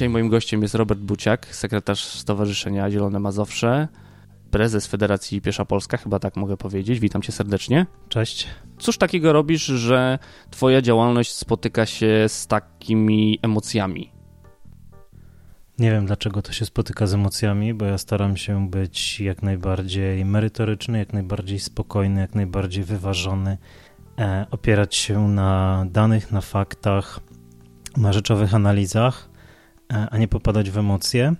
Dzisiaj moim gościem jest Robert Buciak, sekretarz Stowarzyszenia Zielone Mazowsze, prezes Federacji Piesza Polska, chyba tak mogę powiedzieć. Witam cię serdecznie. Cześć. Cóż takiego robisz, że twoja działalność spotyka się z takimi emocjami? Nie wiem, dlaczego to się spotyka z emocjami, bo ja staram się być jak najbardziej merytoryczny, jak najbardziej spokojny, jak najbardziej wyważony, e, opierać się na danych, na faktach, na rzeczowych analizach, e, a nie popadać w emocje.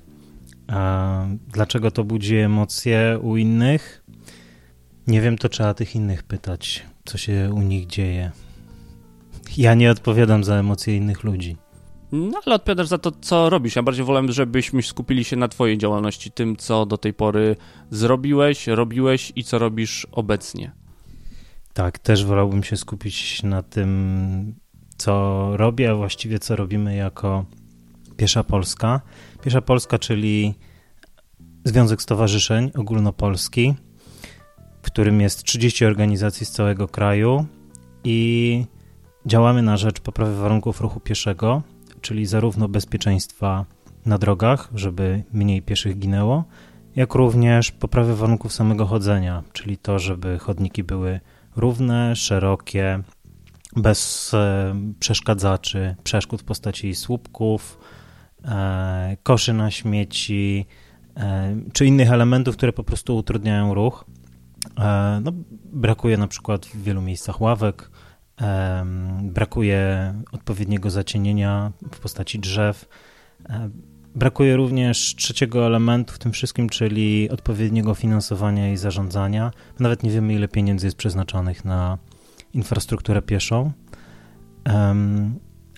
E, dlaczego to budzi emocje u innych? Nie wiem, to trzeba tych innych pytać, co się u nich dzieje. Ja nie odpowiadam za emocje innych ludzi. No ale odpowiadasz za to, co robisz. Ja bardziej wolę, żebyśmy skupili się na twojej działalności, tym, co do tej pory zrobiłeś, robiłeś i co robisz obecnie. Tak, też wolałbym się skupić na tym, co robię, a właściwie co robimy jako Piesza Polska. Piesza Polska, czyli Związek Stowarzyszeń Ogólnopolski, w którym jest 30 organizacji z całego kraju i działamy na rzecz poprawy warunków ruchu pieszego, czyli zarówno bezpieczeństwa na drogach, żeby mniej pieszych ginęło, jak również poprawy warunków samego chodzenia, czyli to, żeby chodniki były równe, szerokie, bez e, przeszkadzaczy, przeszkód w postaci słupków, koszy na śmieci, e, czy innych elementów, które po prostu utrudniają ruch. No, brakuje na przykład w wielu miejscach ławek, brakuje odpowiedniego zacienienia w postaci drzew. Brakuje również trzeciego elementu w tym wszystkim, czyli odpowiedniego finansowania i zarządzania. Nawet nie wiemy, ile pieniędzy jest przeznaczonych na infrastrukturę pieszą.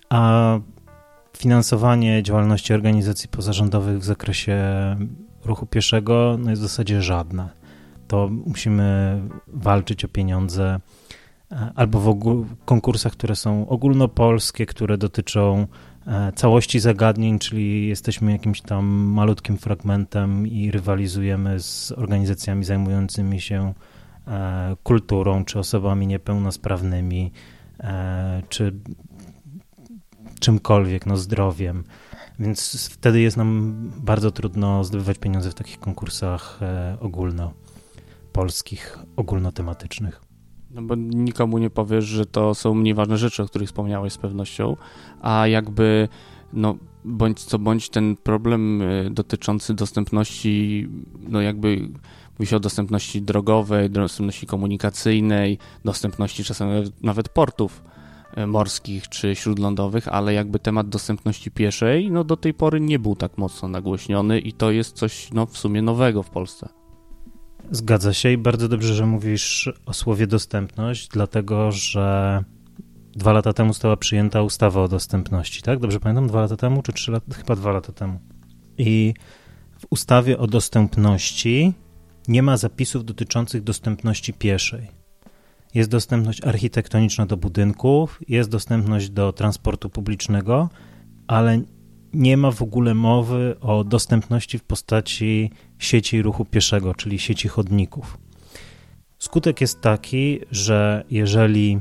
A finansowanie działalności organizacji pozarządowych w zakresie ruchu pieszego no jest w zasadzie żadne. To musimy walczyć o pieniądze albo w konkursach, które są ogólnopolskie, które dotyczą e, całości zagadnień, czyli jesteśmy jakimś tam malutkim fragmentem i rywalizujemy z organizacjami zajmującymi się e, kulturą, czy osobami niepełnosprawnymi, e, czy czymkolwiek, no zdrowiem. Więc wtedy jest nam bardzo trudno zdobywać pieniądze w takich konkursach ogólnopolskich, ogólnotematycznych. No bo nikomu nie powiesz, że to są mniej ważne rzeczy, o których wspomniałeś z pewnością, a jakby no bądź co bądź ten problem y, dotyczący dostępności, no jakby mówi się o dostępności drogowej, dostępności komunikacyjnej, dostępności czasem nawet portów morskich czy śródlądowych, ale jakby temat dostępności pieszej, no do tej pory nie był tak mocno nagłośniony i to jest coś no w sumie nowego w Polsce. Zgadza się i bardzo dobrze, że mówisz o słowie dostępność, dlatego że dwa lata temu została przyjęta ustawa o dostępności, tak? Dobrze pamiętam? Dwa lata temu czy trzy lata? Chyba dwa lata temu. I w ustawie o dostępności nie ma zapisów dotyczących dostępności pieszej. Jest dostępność architektoniczna do budynków, jest dostępność do transportu publicznego, ale nie ma w ogóle mowy o dostępności w postaci sieci ruchu pieszego, czyli sieci chodników. Skutek jest taki, że jeżeli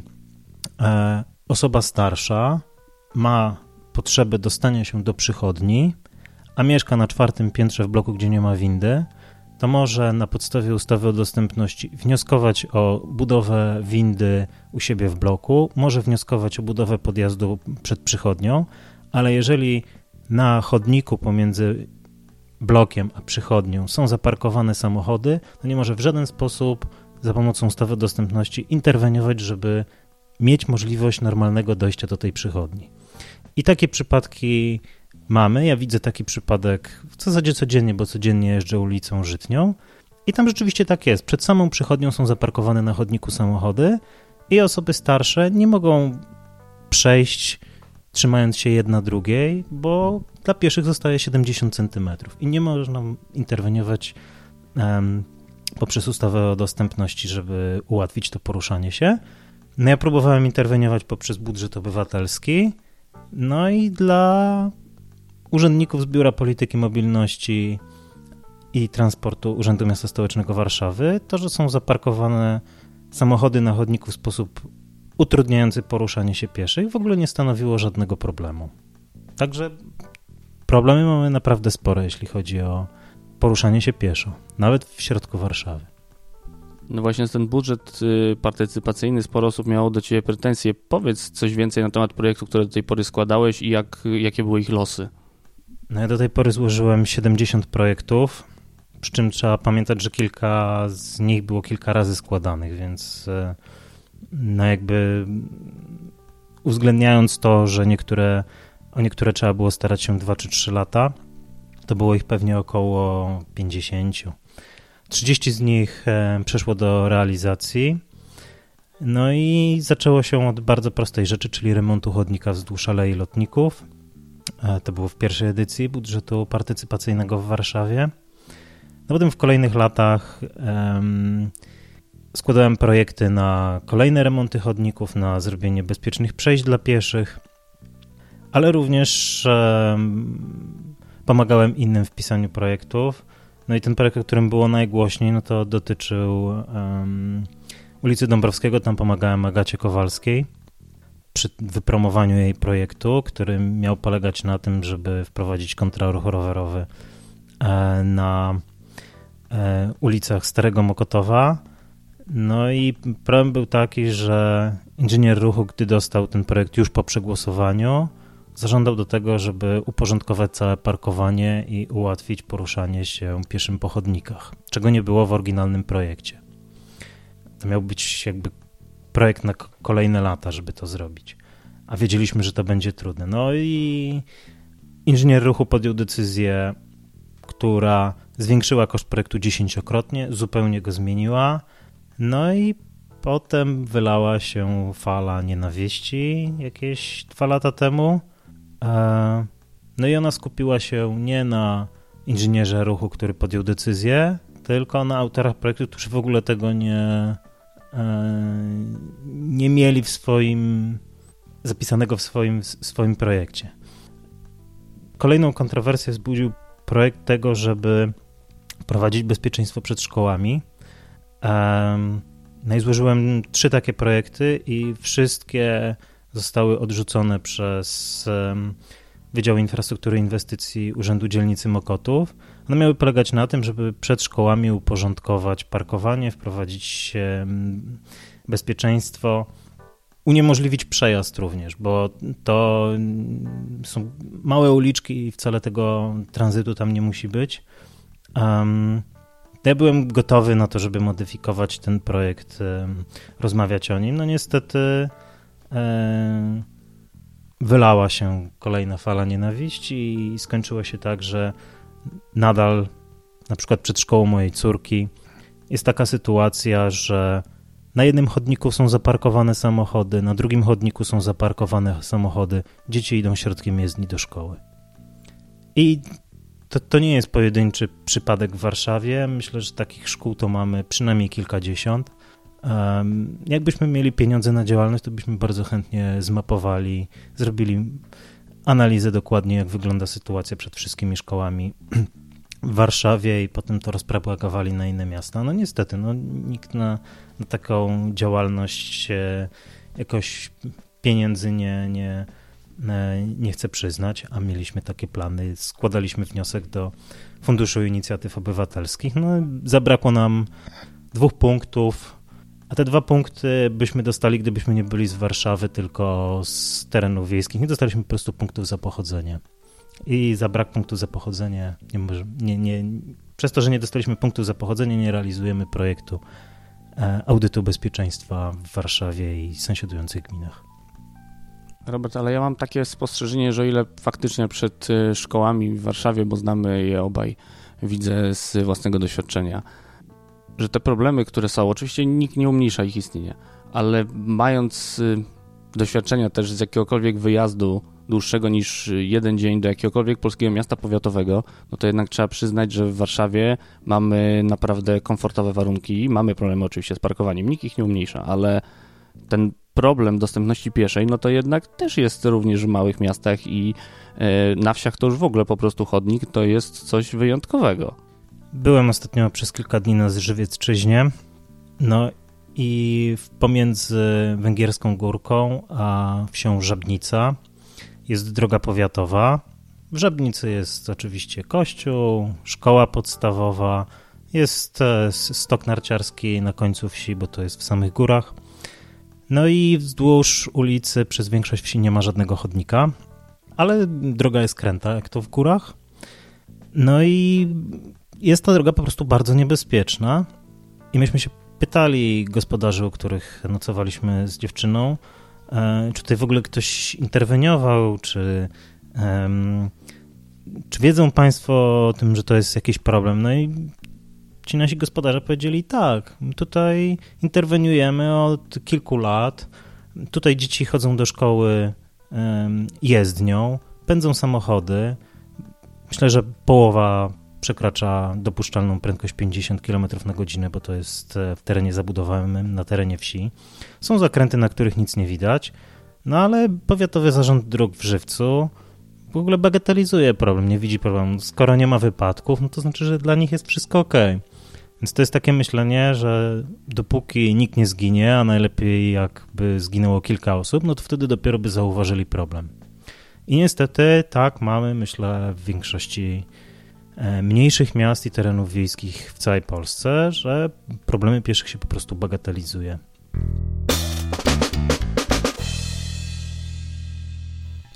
e, osoba starsza ma potrzebę dostania się do przychodni, a mieszka na czwartym piętrze w bloku, gdzie nie ma windy, to może na podstawie ustawy o dostępności wnioskować o budowę windy u siebie w bloku, może wnioskować o budowę podjazdu przed przychodnią, ale jeżeli na chodniku pomiędzy blokiem a przychodnią są zaparkowane samochody, to nie może w żaden sposób za pomocą ustawy dostępności interweniować, żeby mieć możliwość normalnego dojścia do tej przychodni. I takie przypadki mamy. Ja widzę taki przypadek w zasadzie codziennie, bo codziennie jeżdżę ulicą Żytnią. I tam rzeczywiście tak jest. Przed samą przychodnią są zaparkowane na chodniku samochody i osoby starsze nie mogą przejść trzymając się jedna drugiej, bo dla pieszych zostaje 70 cm i nie można interweniować um, poprzez ustawę o dostępności, żeby ułatwić to poruszanie się. No ja próbowałem interweniować poprzez budżet obywatelski, no i dla urzędników z Biura Polityki Mobilności i Transportu Urzędu Miasta Stołecznego Warszawy, to, że są zaparkowane samochody na chodniku w sposób utrudniający poruszanie się pieszych, w ogóle nie stanowiło żadnego problemu. Także problemy mamy naprawdę spore, jeśli chodzi o poruszanie się pieszo, nawet w środku Warszawy. No właśnie ten budżet y, partycypacyjny, sporo osób miało do Ciebie pretensje. Powiedz coś więcej na temat projektu, które do tej pory składałeś i jak, jakie były ich losy. No ja do tej pory złożyłem 70 projektów, przy czym trzeba pamiętać, że kilka z nich było kilka razy składanych, więc y, no jakby uwzględniając to, że niektóre, o niektóre trzeba było starać się 2 czy 3 lata, to było ich pewnie około 50. 30 z nich e, przeszło do realizacji. No i zaczęło się od bardzo prostej rzeczy, czyli remontu chodnika wzdłuż Alei Lotników. E, to było w pierwszej edycji budżetu partycypacyjnego w Warszawie. No potem w kolejnych latach um, składałem projekty na kolejne remonty chodników, na zrobienie bezpiecznych przejść dla pieszych, ale również um, pomagałem innym w pisaniu projektów. No i ten projekt, o którym było najgłośniej, no to dotyczył um, ulicy Dąbrowskiego. Tam pomagałem Agacie Kowalskiej przy wypromowaniu jej projektu, który miał polegać na tym, żeby wprowadzić kontraruch rowerowy e, na e, ulicach Starego Mokotowa. No i problem był taki, że inżynier ruchu, gdy dostał ten projekt już po przegłosowaniu, zażądał do tego, żeby uporządkować całe parkowanie i ułatwić poruszanie się pieszym po chodnikach, czego nie było w oryginalnym projekcie. To miał być jakby projekt na kolejne lata, żeby to zrobić. A wiedzieliśmy, że to będzie trudne. No i inżynier ruchu podjął decyzję, która zwiększyła koszt projektu dziesięciokrotnie, zupełnie go zmieniła. No i potem wylała się fala nienawiści jakieś dwa lata temu. E, no i ona skupiła się nie na inżynierze ruchu, który podjął decyzję, tylko na autorach projektu, którzy w ogóle tego nie, nie mieli w swoim zapisanego w swoim, w swoim projekcie. Kolejną kontrowersję wzbudził projekt tego, żeby prowadzić bezpieczeństwo przed szkołami. No i złożyłem trzy takie projekty i wszystkie zostały odrzucone przez Wydział Infrastruktury i Inwestycji Urzędu Dzielnicy Mokotów. One miały polegać na tym, żeby przed szkołami uporządkować parkowanie, wprowadzić bezpieczeństwo, uniemożliwić przejazd również, bo to są małe uliczki i wcale tego tranzytu tam nie musi być. Um, ja byłem gotowy na to, żeby modyfikować ten projekt, rozmawiać o nim. No niestety E, wylała się kolejna fala nienawiści i skończyło się tak, że nadal, na przykład przed szkołą mojej córki, jest taka sytuacja, że na jednym chodniku są zaparkowane samochody, na drugim chodniku są zaparkowane samochody, dzieci idą środkiem jezdni do szkoły. I to, to nie jest pojedynczy przypadek w Warszawie. Myślę, że takich szkół to mamy przynajmniej kilkadziesiąt. Jakbyśmy mieli pieniądze na działalność, to byśmy bardzo chętnie zmapowali, zrobili analizę dokładnie, jak wygląda sytuacja przed wszystkimi szkołami w Warszawie i potem to rozpropagowali na inne miasta. No niestety, no, nikt na, na taką działalność jakoś pieniędzy nie, nie, nie chce przyznać, a mieliśmy takie plany. Składaliśmy wniosek do Funduszu Inicjatyw Obywatelskich. No, zabrakło nam dwóch punktów a te dwa punkty byśmy dostali, gdybyśmy nie byli z Warszawy, tylko z terenów wiejskich. Nie dostaliśmy po prostu punktów za pochodzenie. I za brak punktów za pochodzenie, nie, może, nie, nie, przez to, że nie dostaliśmy punktów za pochodzenie, nie realizujemy projektu e, audytu bezpieczeństwa w Warszawie i sąsiadujących gminach. Robert, ale ja mam takie spostrzeżenie, że o ile faktycznie przed e, szkołami w Warszawie, bo znamy je obaj, widzę z własnego doświadczenia, że te problemy, które są, oczywiście nikt nie umniejsza ich istnienia, ale mając y, doświadczenia też z jakiegokolwiek wyjazdu dłuższego niż jeden dzień do jakiegokolwiek polskiego miasta powiatowego, no to jednak trzeba przyznać, że w Warszawie mamy naprawdę komfortowe warunki. Mamy problemy oczywiście z parkowaniem, nikt ich nie umniejsza, ale ten problem dostępności pieszej, no to jednak też jest również w małych miastach i e, na wsiach to już w ogóle po prostu chodnik to jest coś wyjątkowego. Byłem ostatnio przez kilka dni na Żywiecczyźnie, no i pomiędzy Węgierską Górką a wsią Żabnica jest droga powiatowa. W Żabnicy jest oczywiście kościół, szkoła podstawowa, jest e, stok narciarski na końcu wsi, bo to jest w samych górach. No i wzdłuż ulicy przez większość wsi nie ma żadnego chodnika, ale droga jest kręta, jak to w górach. No i jest ta droga po prostu bardzo niebezpieczna. I myśmy się pytali gospodarzy, u których nocowaliśmy z dziewczyną, e, czy tutaj w ogóle ktoś interweniował, czy, czy wiedzą Państwo o tym, że to jest jakiś problem. No i ci nasi gospodarze powiedzieli tak, tutaj interweniujemy od kilku lat, tutaj dzieci chodzą do szkoły jezdnią, pędzą samochody. Myślę, że połowa przekracza dopuszczalną prędkość 50 km na godzinę, bo to jest e, w terenie zabudowanym, na terenie wsi. Są zakręty, na których nic nie widać, no ale Powiatowy Zarząd Dróg w Żywcu w ogóle bagatelizuje problem, nie widzi problemu. Skoro nie ma wypadków, no to znaczy, że dla nich jest wszystko ok. Więc to jest takie myślenie, że dopóki nikt nie zginie, a najlepiej jakby zginęło kilka osób, no to wtedy dopiero by zauważyli problem. I niestety tak mamy, myślę, w większości mniejszych miast i terenów wiejskich w całej Polsce, że problemy pieszych się po prostu bagatelizuje.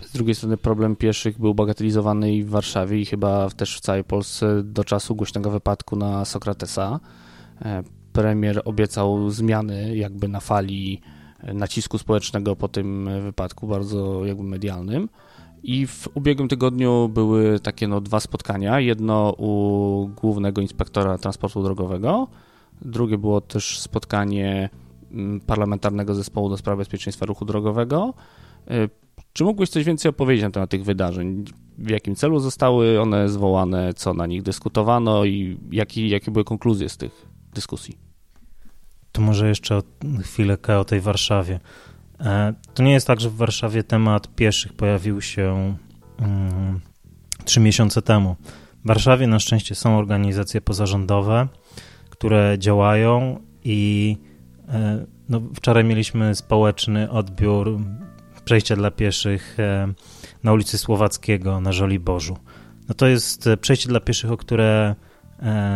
Z drugiej strony problem pieszych był bagatelizowany i w Warszawie i chyba też w całej Polsce do czasu głośnego wypadku na Sokratesa. E, premier obiecał zmiany jakby na fali nacisku społecznego po tym wypadku, bardzo jakby medialnym. I w ubiegłym tygodniu były takie no, dwa spotkania. Jedno u głównego inspektora transportu drogowego, drugie było też spotkanie mm, parlamentarnego zespołu do spraw bezpieczeństwa ruchu drogowego. E, czy mógłbyś coś więcej opowiedzieć na temat tych wydarzeń? W jakim celu zostały one zwołane, co na nich dyskutowano i jaki, jakie były konkluzje z tych dyskusji? To może jeszcze chwilę o tej Warszawie. E, to nie jest tak, że w Warszawie temat pieszych pojawił się mm, trzy miesiące temu. W Warszawie na szczęście są organizacje pozarządowe, które działają i e, no, wczoraj mieliśmy społeczny odbiór przejścia dla pieszych e, na ulicy Słowackiego na Żoliborzu. No to jest przejście dla pieszych, o które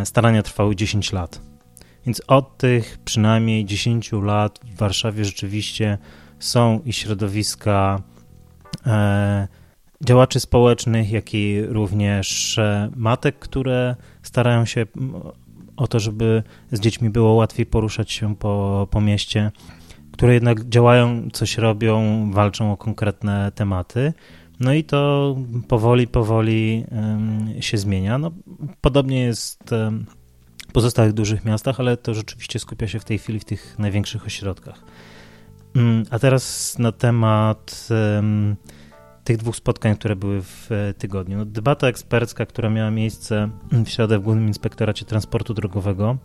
starania trwały 10 lat. Więc od tych przynajmniej 10 lat w Warszawie rzeczywiście są i środowiska działaczy społecznych, jak i również matek, które starają się o to, żeby z dziećmi było łatwiej poruszać się po, po mieście które jednak działają, coś robią, walczą o konkretne tematy. No i to powoli, powoli się zmienia. No, podobnie jest w pozostałych dużych miastach, ale to rzeczywiście skupia się w tej chwili w tych największych ośrodkach. Mm, a teraz na temat tych dwóch spotkań, które były w tygodniu. No, debata ekspercka, która miała miejsce w środę w Głównym Inspektoracie Transportu Drogowego,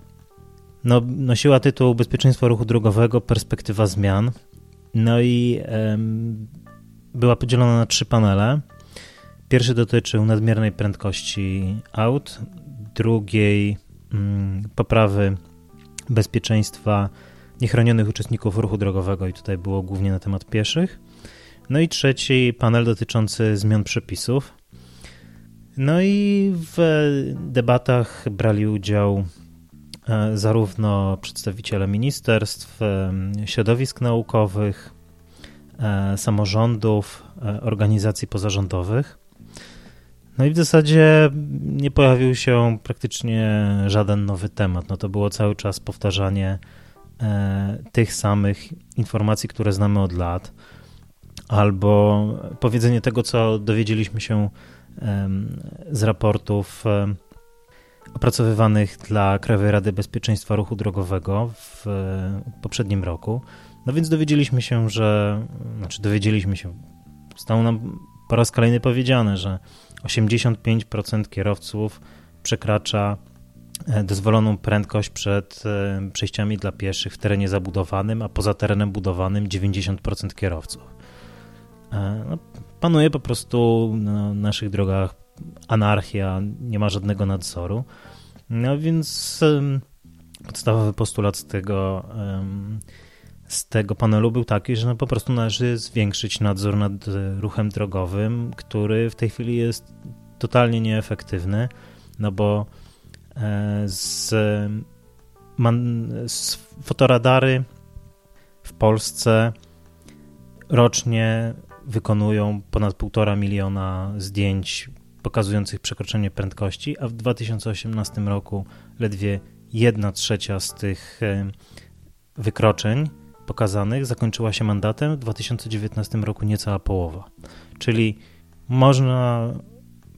no, nosiła tytuł Bezpieczeństwo ruchu drogowego, perspektywa zmian. No i em, była podzielona na trzy panele. Pierwszy dotyczył nadmiernej prędkości aut, drugiej mm, poprawy bezpieczeństwa niechronionych uczestników ruchu drogowego i tutaj było głównie na temat pieszych. No i trzeci panel dotyczący zmian przepisów. No i w debatach brali udział E, zarówno przedstawiciele ministerstw, e, środowisk naukowych, e, samorządów, organizacji pozarządowych. No i w zasadzie nie pojawił się praktycznie żaden nowy temat. No to było cały czas powtarzanie tych samych informacji, które znamy od lat, albo powiedzenie tego, co dowiedzieliśmy się z raportów opracowywanych dla Krajowej Rady Bezpieczeństwa Ruchu Drogowego w poprzednim roku. No więc dowiedzieliśmy się, że, znaczy dowiedzieliśmy się, zostało nam po raz kolejny powiedziane, że 85% kierowców przekracza e, dozwoloną prędkość przed e, przejściami dla pieszych w terenie zabudowanym, a poza terenem budowanym 90% kierowców. E, no, panuje po prostu na naszych drogach anarchia, nie ma żadnego nadzoru. No więc podstawowy postulat z tego, z tego panelu był taki, że no po prostu należy zwiększyć nadzór nad ruchem drogowym, który w tej chwili jest totalnie nieefektywny, no bo e, z, man, z fotoradary w Polsce rocznie wykonują ponad półtora miliona zdjęć pokazujących przekroczenie prędkości, a w 2018 roku ledwie jedna trzecia z tych e, wykroczeń pokazanych zakończyła się mandatem, w 2019 roku niecała połowa. Czyli można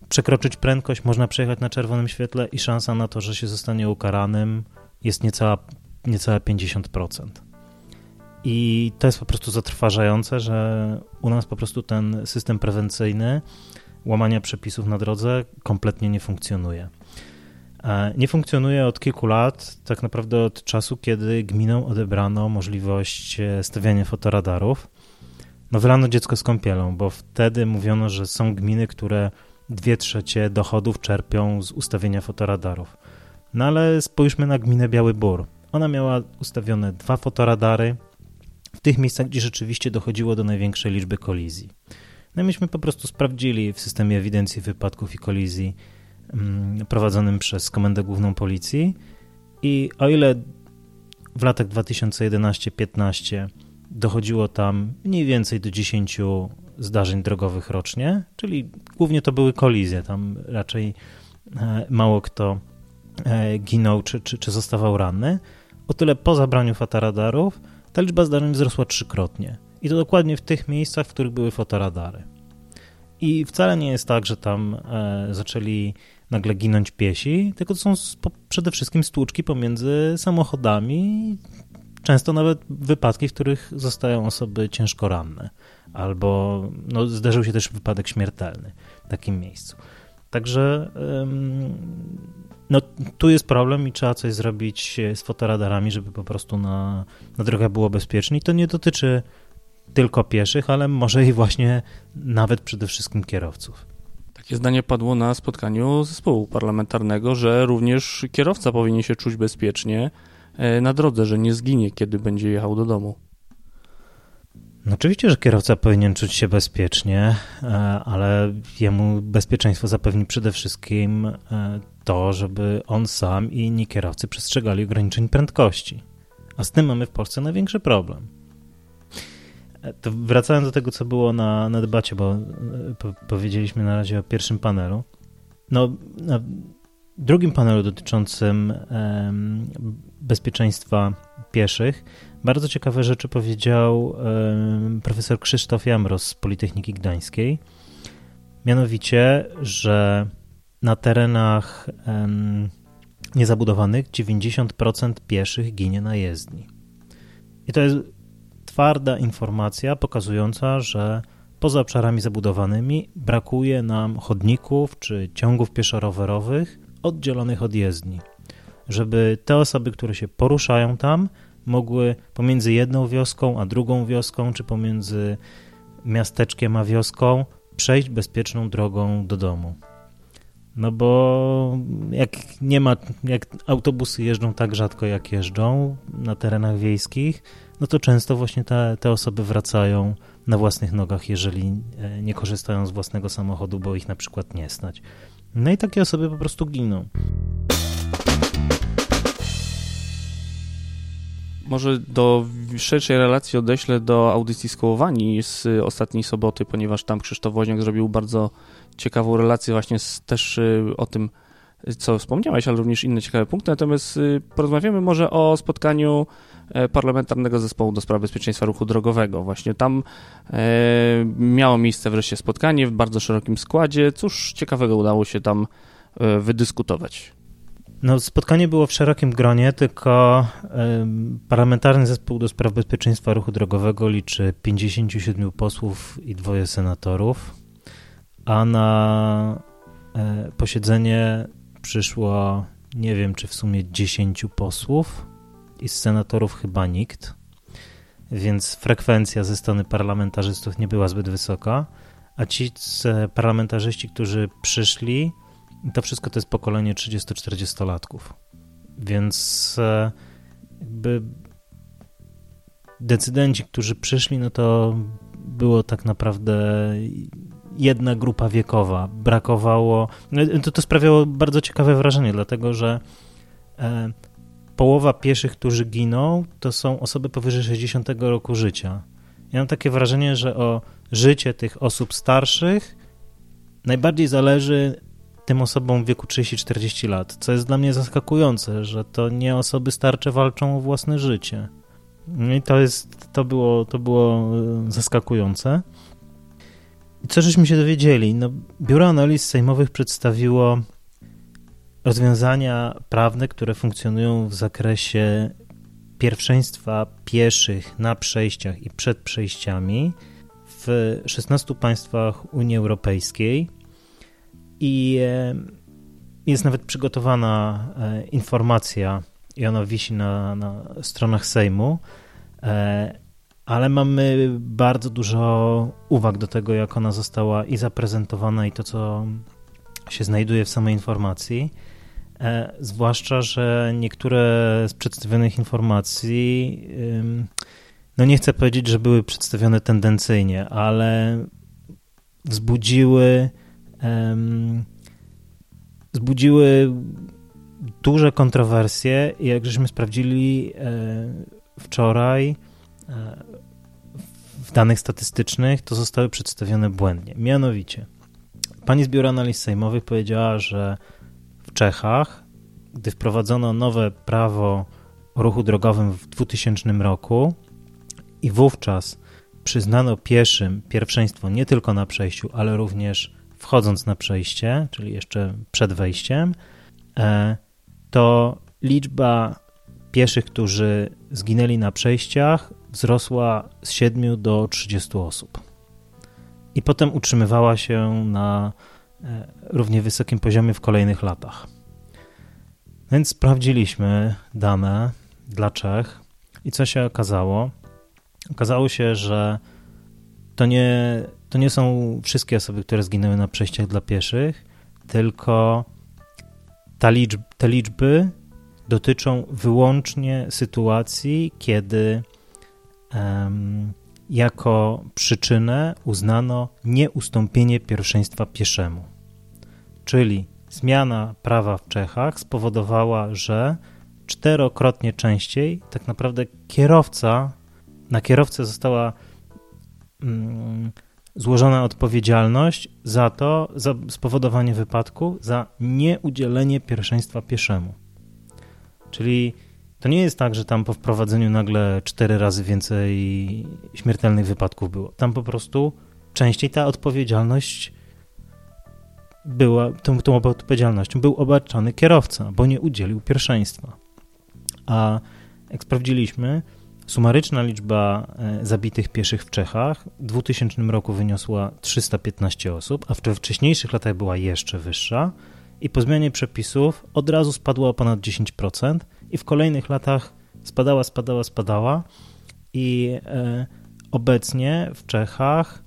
przekroczyć prędkość, można przejechać na czerwonym świetle i szansa na to, że się zostanie ukaranym jest niecała, niecałe 50%. I to jest po prostu zatrważające, że u nas po prostu ten system prewencyjny łamania przepisów na drodze kompletnie nie funkcjonuje. E, nie funkcjonuje od kilku lat, tak naprawdę od czasu, kiedy gminom odebrano możliwość e, stawiania fotoradarów. No wylano dziecko z kąpielą, bo wtedy mówiono, że są gminy, które dwie trzecie dochodów czerpią z ustawienia fotoradarów. No ale spójrzmy na gminę Biały Bór. Ona miała ustawione dwa fotoradary w tych miejscach, gdzie rzeczywiście dochodziło do największej liczby kolizji. No myśmy po prostu sprawdzili w systemie ewidencji wypadków i kolizji mm, prowadzonym przez Komendę Główną Policji i o ile w latach 2011-15 dochodziło tam mniej więcej do 10 zdarzeń drogowych rocznie, czyli głównie to były kolizje, tam raczej e, mało kto e, ginął czy, czy, czy zostawał ranny, o tyle po zabraniu fotoradarów ta liczba zdarzeń wzrosła trzykrotnie. I to dokładnie w tych miejscach, w których były fotoradary. I wcale nie jest tak, że tam e, zaczęli nagle ginąć piesi, tylko to są przede wszystkim stłuczki pomiędzy samochodami, często nawet wypadki, w których zostają osoby ciężko ranne, albo no, zdarzył się też wypadek śmiertelny w takim miejscu. Także no, tu jest problem i trzeba coś zrobić z fotoradarami, żeby po prostu na, na drogach było bezpiecznie. I to nie dotyczy tylko pieszych, ale może i właśnie nawet przede wszystkim kierowców. Takie zdanie padło na spotkaniu zespołu parlamentarnego, że również kierowca powinien się czuć bezpiecznie e, na drodze, że nie zginie, kiedy będzie jechał do domu. No oczywiście, że kierowca powinien czuć się bezpiecznie, e, ale jemu bezpieczeństwo zapewni przede wszystkim e, to, żeby on sam i inni kierowcy przestrzegali ograniczeń prędkości. A z tym mamy w Polsce największy problem. E, to wracając do tego, co było na, na debacie, bo e, po, powiedzieliśmy na razie o pierwszym panelu. No, drugim panelu dotyczącym bezpieczeństwa pieszych bardzo ciekawe rzeczy powiedział profesor Krzysztof Jamros z Politechniki Gdańskiej. Mianowicie, że na terenach niezabudowanych 90% pieszych ginie na jezdni. I to jest twarda informacja pokazująca, że poza obszarami zabudowanymi brakuje nam chodników czy ciągów pieszo-rowerowych oddzielonych od jezdni, żeby te osoby, które się poruszają tam, mogły pomiędzy jedną wioską a drugą wioską, czy pomiędzy miasteczkiem a wioską przejść bezpieczną drogą do domu. No bo jak nie ma, jak autobusy jeżdżą tak rzadko jak jeżdżą na terenach wiejskich, no to często właśnie te, te osoby wracają na własnych nogach, jeżeli e, nie korzystają z własnego samochodu, bo ich na przykład nie stać. No i takie osoby po prostu giną. Może do szerszej relacji odeślę do audycji skołowani z ostatniej soboty, ponieważ tam Krzysztof Woźniak zrobił bardzo ciekawą relację właśnie z, też y, o tym, co wspomniałeś, ale również inne ciekawe punkty. Natomiast y, porozmawiamy może o spotkaniu Parlamentarnego Zespołu do Spraw Bezpieczeństwa Ruchu Drogowego. Właśnie tam e, miało miejsce wreszcie spotkanie w bardzo szerokim składzie. Cóż ciekawego udało się tam e, wydyskutować? No, spotkanie było w szerokim gronie, tylko Parlamentarny Zespół do Spraw Bezpieczeństwa Ruchu Drogowego liczy 57 posłów i dwoje senatorów. a na e, posiedzenie przyszło nie wiem, czy w sumie 10 posłów i z senatorów chyba nikt, więc frekwencja ze strony parlamentarzystów nie była zbyt wysoka, a ci parlamentarzyści, którzy przyszli, to wszystko to jest pokolenie 30-40-latków. Więc e, jakby decydenci, którzy przyszli, no to było tak naprawdę jedna grupa wiekowa. Brakowało. No, to, to sprawiało bardzo ciekawe wrażenie, dlatego że e, połowa pieszych, którzy giną, to są osoby powyżej 60 roku życia. Ja mam takie wrażenie, że o życie tych osób starszych najbardziej zależy tym osobom w wieku 30-40 lat, co jest dla mnie zaskakujące, że to nie osoby starcze walczą o własne życie. No I to jest, to było, to było e, zaskakujące. I co żeśmy się dowiedzieli? No, Biuro Analiz Sejmowych przedstawiło rozwiązania prawne, które funkcjonują w zakresie pierwszeństwa pieszych na przejściach i przed przejściami w 16 państwach Unii Europejskiej i e, jest nawet przygotowana e, informacja i ona wisi na, na stronach Sejmu, e, ale mamy bardzo dużo uwag do tego, jak ona została i zaprezentowana, i to, co się znajduje w samej informacji. E, zwłaszcza, że niektóre z przedstawionych informacji, no nie chcę powiedzieć, że były przedstawione tendencyjnie, ale wzbudziły, wzbudziły duże kontrowersje. Jak żeśmy sprawdzili e, wczoraj, e, w danych statystycznych to zostały przedstawione błędnie. Mianowicie, pani z Biura Analiz Sejmowych powiedziała, że Czechach, gdy wprowadzono nowe prawo o ruchu drogowym w 2000 roku i wówczas przyznano pieszym pierwszeństwo nie tylko na przejściu, ale również wchodząc na przejście, czyli jeszcze przed wejściem, e, to liczba pieszych, którzy zginęli na przejściach, wzrosła z 7 do 30 osób. I potem utrzymywała się na równie wysokim poziomie w kolejnych latach. Więc sprawdziliśmy dane dla Czech i co się okazało? Okazało się, że to nie, to nie są wszystkie osoby, które zginęły na przejściach dla pieszych, tylko ta liczb, te liczby dotyczą wyłącznie sytuacji, kiedy um, jako przyczynę uznano nieustąpienie pierwszeństwa pieszemu. Czyli zmiana prawa w Czechach spowodowała, że czterokrotnie częściej tak naprawdę kierowca, na kierowcę została mm, złożona odpowiedzialność za to, za spowodowanie wypadku, za nieudzielenie pierwszeństwa pieszemu. Czyli to nie jest tak, że tam po wprowadzeniu nagle cztery razy więcej śmiertelnych wypadków było. Tam po prostu częściej ta odpowiedzialność była, tą, tą odpowiedzialnością był obarczony kierowca, bo nie udzielił pierwszeństwa. A jak sprawdziliśmy, sumaryczna liczba e, zabitych pieszych w Czechach w 2000 roku wyniosła 315 osób, a w wcześniejszych latach była jeszcze wyższa i po zmianie przepisów od razu spadła o ponad 10% i w kolejnych latach spadała, spadała, spadała i e, obecnie w Czechach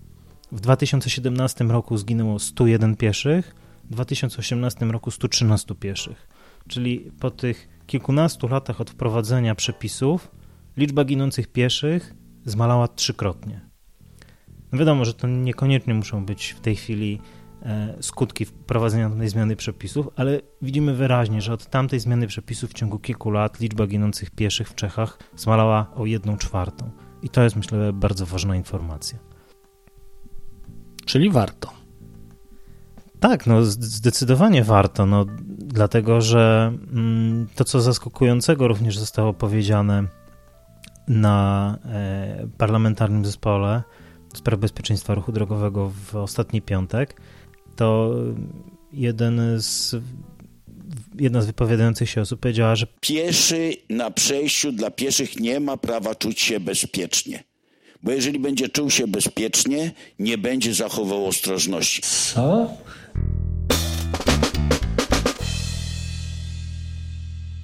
w 2017 roku zginęło 101 pieszych, w 2018 roku 113 pieszych. Czyli po tych kilkunastu latach od wprowadzenia przepisów liczba ginących pieszych zmalała trzykrotnie. No wiadomo, że to niekoniecznie muszą być w tej chwili skutki wprowadzenia tej zmiany przepisów, ale widzimy wyraźnie, że od tamtej zmiany przepisów w ciągu kilku lat liczba ginących pieszych w Czechach zmalała o jedną czwartą. I to jest, myślę, bardzo ważna informacja. Czyli warto. Tak, no zdecydowanie warto, no, dlatego że mm, to, co zaskakującego również zostało powiedziane na e, parlamentarnym zespole spraw bezpieczeństwa ruchu drogowego w ostatni piątek, to jeden z jedna z wypowiadających się osób powiedziała, że pieszy na przejściu dla pieszych nie ma prawa czuć się bezpiecznie. Bo jeżeli będzie czuł się bezpiecznie, nie będzie zachował ostrożności. Co?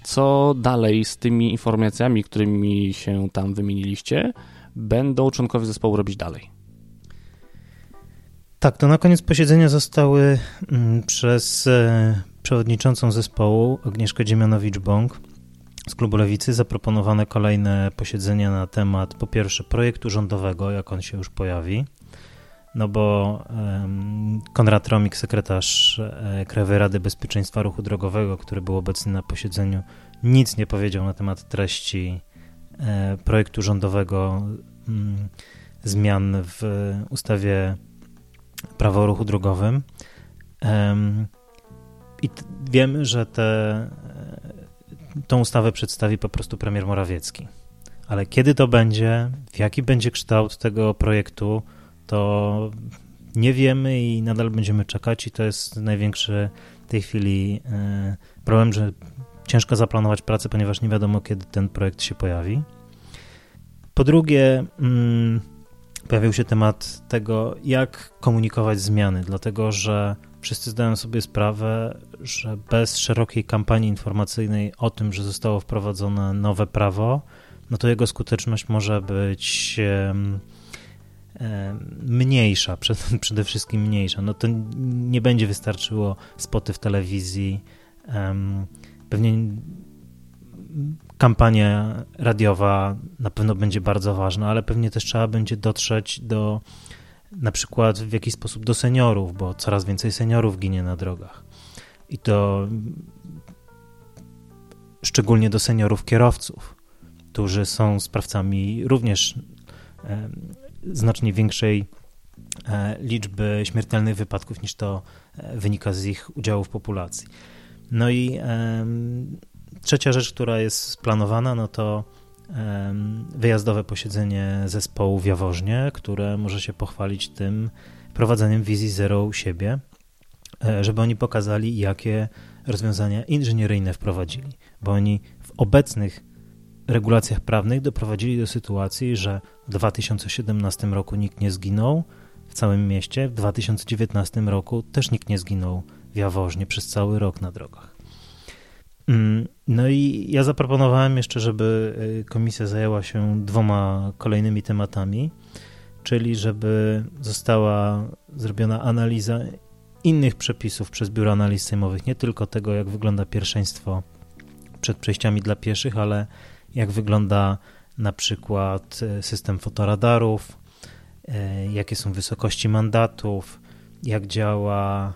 Co dalej z tymi informacjami, którymi się tam wymieniliście, będą członkowie zespołu robić dalej? Tak, to na koniec posiedzenia zostały mm, przez e, przewodniczącą zespołu Agnieszkę Dziemianowicz-Bąk z klubu Lewicy zaproponowane kolejne posiedzenia na temat po pierwsze projektu rządowego, jak on się już pojawi, no bo Konrad Romik, sekretarz e, Krajowej Rady Bezpieczeństwa Ruchu Drogowego, który był obecny na posiedzeniu, nic nie powiedział na temat treści e, projektu rządowego mm, zmian w ustawie Prawo o ruchu drogowym. I wiemy, że te, tą ustawę przedstawi po prostu premier Morawiecki. Ale kiedy to będzie, jaki będzie kształt tego projektu, to nie wiemy i nadal będziemy czekać, i to jest największy w tej chwili e, problem, że ciężko zaplanować pracę, ponieważ nie wiadomo, kiedy ten projekt się pojawi. Po drugie, mm, pojawił się temat tego, jak komunikować zmiany, dlatego że wszyscy zdają sobie sprawę, że bez szerokiej kampanii informacyjnej o tym, że zostało wprowadzone nowe prawo, no to jego skuteczność może być mniejsza, przede wszystkim mniejsza. No to nie będzie wystarczyło spoty w telewizji, pewnie kampania radiowa na pewno będzie bardzo ważna, ale pewnie też trzeba będzie dotrzeć do na przykład w jakiś sposób do seniorów, bo coraz więcej seniorów ginie na drogach. I to szczególnie do seniorów kierowców, którzy są sprawcami również znacznie większej e, liczby śmiertelnych wypadków niż to e, wynika z ich udziału w populacji. No i Trzecia rzecz, która jest splanowana, no to wyjazdowe posiedzenie zespołu w Jaworznie, które może się pochwalić tym prowadzeniem wizji zero u siebie, e, żeby oni pokazali, jakie rozwiązania inżynieryjne wprowadzili, bo oni w obecnych regulacjach prawnych doprowadzili do sytuacji, że w 2017 roku nikt nie zginął w całym mieście, w 2019 roku też nikt nie zginął w Jaworznie przez cały rok na drogach. Mm, no i ja zaproponowałem jeszcze, żeby y, komisja zajęła się dwoma kolejnymi tematami, czyli żeby została zrobiona analiza innych przepisów przez Biuro Analiz Sejmowych, nie tylko tego, jak wygląda pierwszeństwo przed przejściami dla pieszych, ale jak wygląda na przykład y, system fotoradarów, y, jakie są wysokości mandatów, jak działa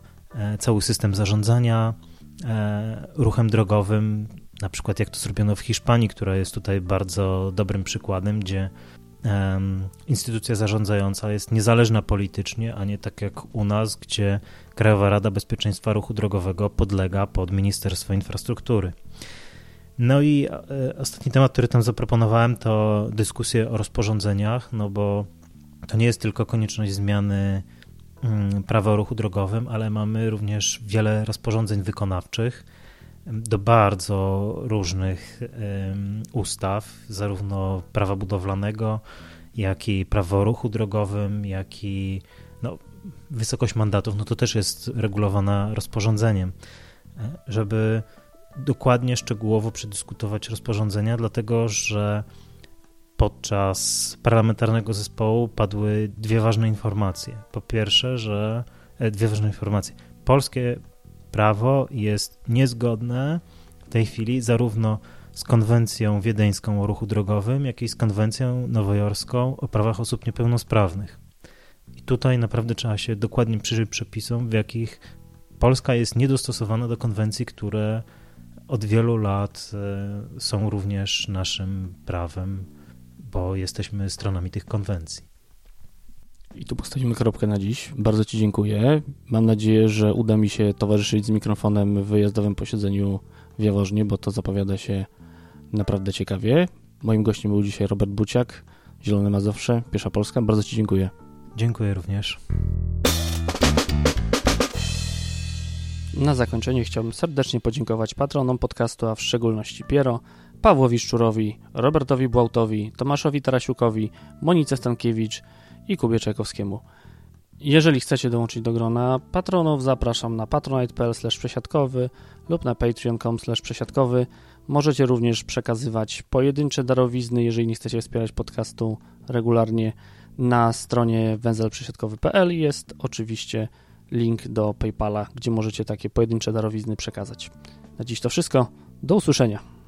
cały system zarządzania ruchem drogowym, na przykład jak to zrobiono w Hiszpanii, która jest tutaj bardzo dobrym przykładem, gdzie instytucja zarządzająca jest niezależna politycznie, a nie tak jak u nas, gdzie Krajowa Rada Bezpieczeństwa Ruchu Drogowego podlega pod Ministerstwo Infrastruktury. No i e, ostatni temat, który tam zaproponowałem, to dyskusje o rozporządzeniach, no bo to nie jest tylko konieczność zmiany prawa o ruchu drogowym, ale mamy również wiele rozporządzeń wykonawczych do bardzo różnych ustaw, zarówno prawa budowlanego, jak i prawo o ruchu drogowym, jak i no, wysokość mandatów, no to też jest regulowana rozporządzeniem, e, żeby dokładnie, szczegółowo przedyskutować rozporządzenia, dlatego że podczas parlamentarnego zespołu padły dwie ważne informacje. Po pierwsze, że e, dwie ważne informacje. Polskie prawo jest niezgodne w tej chwili zarówno z konwencją wiedeńską o ruchu drogowym, jak i z konwencją nowojorską o prawach osób niepełnosprawnych. I tutaj naprawdę trzeba się dokładnie przyjrzeć przepisom, w jakich Polska jest niedostosowana do konwencji, które od wielu lat e, są również naszym prawem bo jesteśmy stronami tych konwencji. I tu postawimy kropkę na dziś. Bardzo Ci dziękuję. Mam nadzieję, że uda mi się towarzyszyć z mikrofonem w wyjazdowym posiedzeniu w Jaworznie, bo to zapowiada się naprawdę ciekawie. Moim gościem był dzisiaj Robert Buciak, Zielone Mazowsze, Piesza Polska. Bardzo Ci dziękuję. Dziękuję również. Na zakończenie chciałbym serdecznie podziękować patronom podcastu, a w szczególności Piero, Pawłowi Szczurowi, Robertowi Błautowi, Tomaszowi Tarasiukowi, Monice Stankiewicz i Kubie Czajkowskiemu. Jeżeli chcecie dołączyć do grona patronów, zapraszam na patronite.pl przesiadkowy lub na patreon.com przesiadkowy. Możecie również przekazywać pojedyncze darowizny, jeżeli nie chcecie wspierać podcastu regularnie. Na stronie węzelprzesiadkowy.pl jest oczywiście link do PayPala, gdzie możecie takie pojedyncze darowizny przekazać. Na dziś to wszystko. Do usłyszenia.